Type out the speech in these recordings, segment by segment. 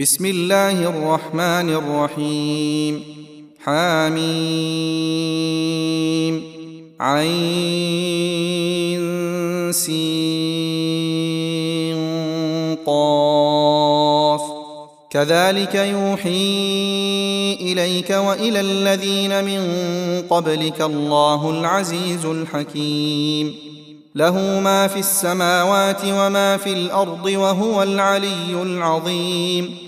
بسم الله الرحمن الرحيم. حاميم عين. سين. قاف. كذلك يوحي إليك وإلى الذين من قبلك الله العزيز الحكيم. له ما في السماوات وما في الأرض وهو العلي العظيم.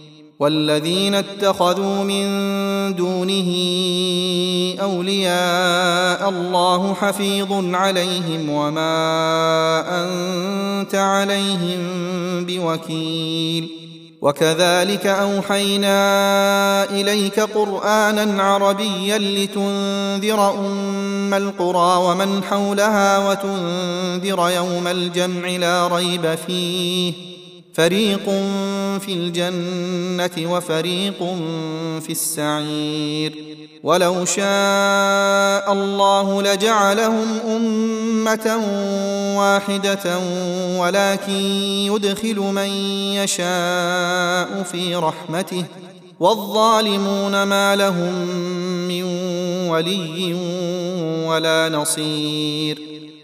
والذين اتخذوا من دونه أولياء الله حفيظ عليهم وما أنت عليهم بوكيل. وكذلك أوحينا إليك قرآنا عربيا لتنذر أم القرى ومن حولها وتنذر يوم الجمع لا ريب فيه. فريق في الجنه وفريق في السعير ولو شاء الله لجعلهم امه واحدة ولكن يدخل من يشاء في رحمته والظالمون ما لهم من ولي ولا نصير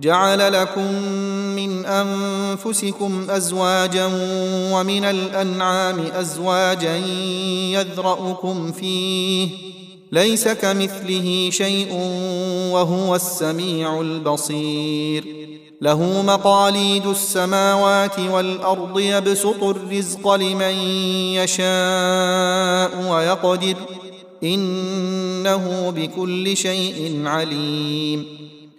جعل لكم من أنفسكم أزواجا ومن الأنعام أزواجا يذرأكم فيه ليس كمثله شيء وهو السميع البصير. له مقاليد السماوات والأرض يبسط الرزق لمن يشاء ويقدر إنه بكل شيء عليم.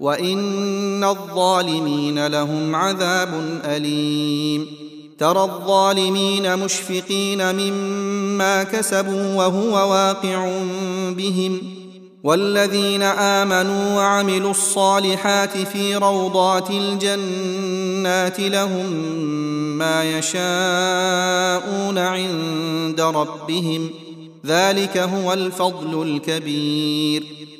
وان الظالمين لهم عذاب اليم ترى الظالمين مشفقين مما كسبوا وهو واقع بهم والذين امنوا وعملوا الصالحات في روضات الجنات لهم ما يشاءون عند ربهم ذلك هو الفضل الكبير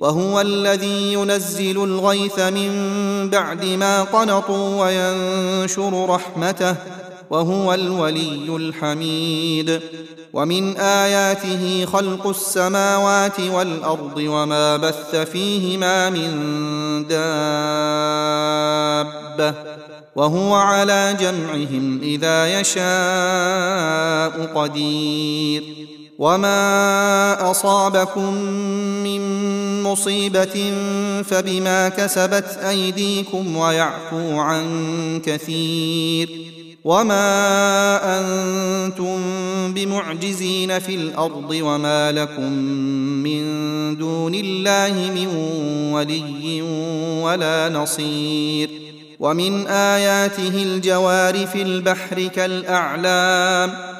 وهو الذي ينزل الغيث من بعد ما قنطوا وينشر رحمته وهو الولي الحميد. ومن آياته خلق السماوات والأرض وما بث فيهما من دابة وهو على جمعهم إذا يشاء قدير. وما اصابكم من مصيبه فبما كسبت ايديكم ويعفو عن كثير وما أنتم بمعجزين في الأرض وما لكم من دون الله من ولي ولا نصير ومن اياته الجوار في البحر كالاعلام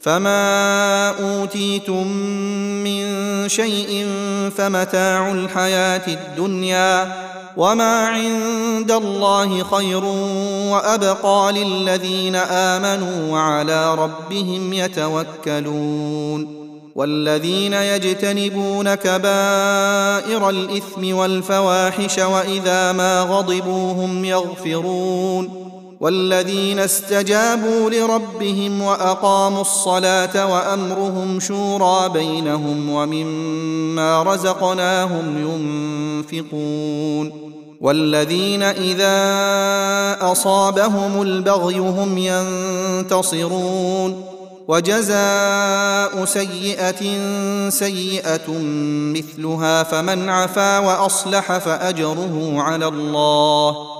فما اوتيتم من شيء فمتاع الحياة الدنيا وما عند الله خير وابقى للذين امنوا وعلى ربهم يتوكلون والذين يجتنبون كبائر الاثم والفواحش واذا ما غضبوا هم يغفرون والذين استجابوا لربهم وأقاموا الصلاة وأمرهم شورى بينهم ومما رزقناهم ينفقون والذين إذا أصابهم البغي هم ينتصرون وجزاء سيئة سيئة مثلها فمن عفا وأصلح فأجره على الله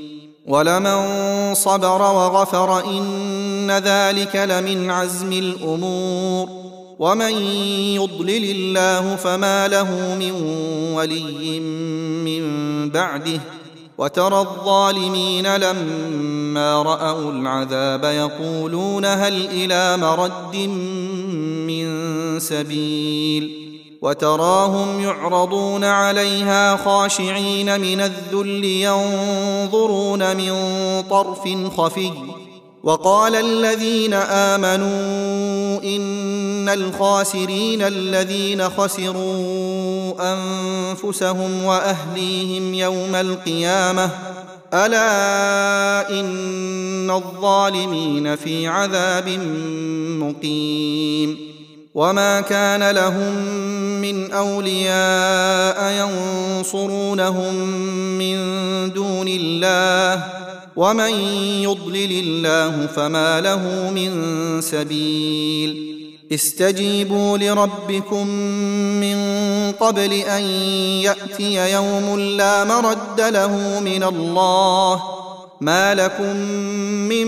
ولمن صبر وغفر إن ذلك لمن عزم الأمور. ومن يضلل الله فما له من ولي من بعده. وترى الظالمين لما رأوا العذاب يقولون هل إلى مرد من سبيل؟ وتراهم يعرضون عليها خاشعين من الذل ينظرون من طرف خفي وقال الذين آمنوا إن الخاسرين الذين خسروا أنفسهم وأهليهم يوم القيامة ألا إن الظالمين في عذاب مقيم وما كان لهم من اولياء ينصرونهم من دون الله ومن يضلل الله فما له من سبيل استجيبوا لربكم من قبل ان ياتي يوم لا مرد له من الله ما لكم من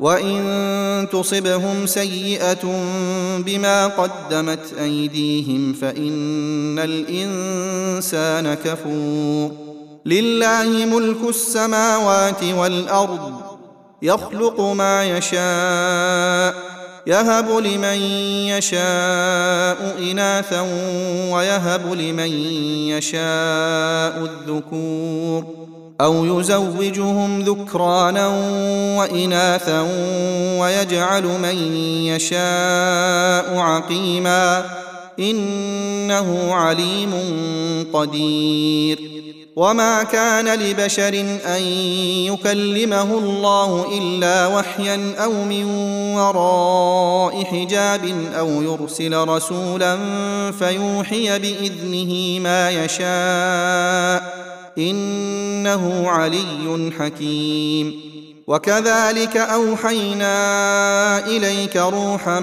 وان تصبهم سيئه بما قدمت ايديهم فان الانسان كفور لله ملك السماوات والارض يخلق ما يشاء يهب لمن يشاء اناثا ويهب لمن يشاء الذكور أو يزوجهم ذكرانا وإناثا ويجعل من يشاء عقيما إنه عليم قدير. وما كان لبشر أن يكلمه الله إلا وحيا أو من وراء حجاب أو يرسل رسولا فيوحي بإذنه ما يشاء إنه علي حكيم. وكذلك أوحينا إليك روحا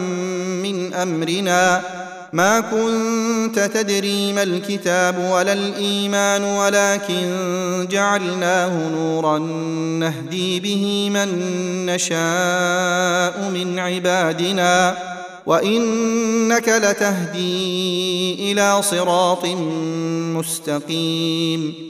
من أمرنا. ما كنت تدري ما الكتاب ولا الإيمان ولكن جعلناه نورا نهدي به من نشاء من عبادنا. وإنك لتهدي إلى صراط مستقيم.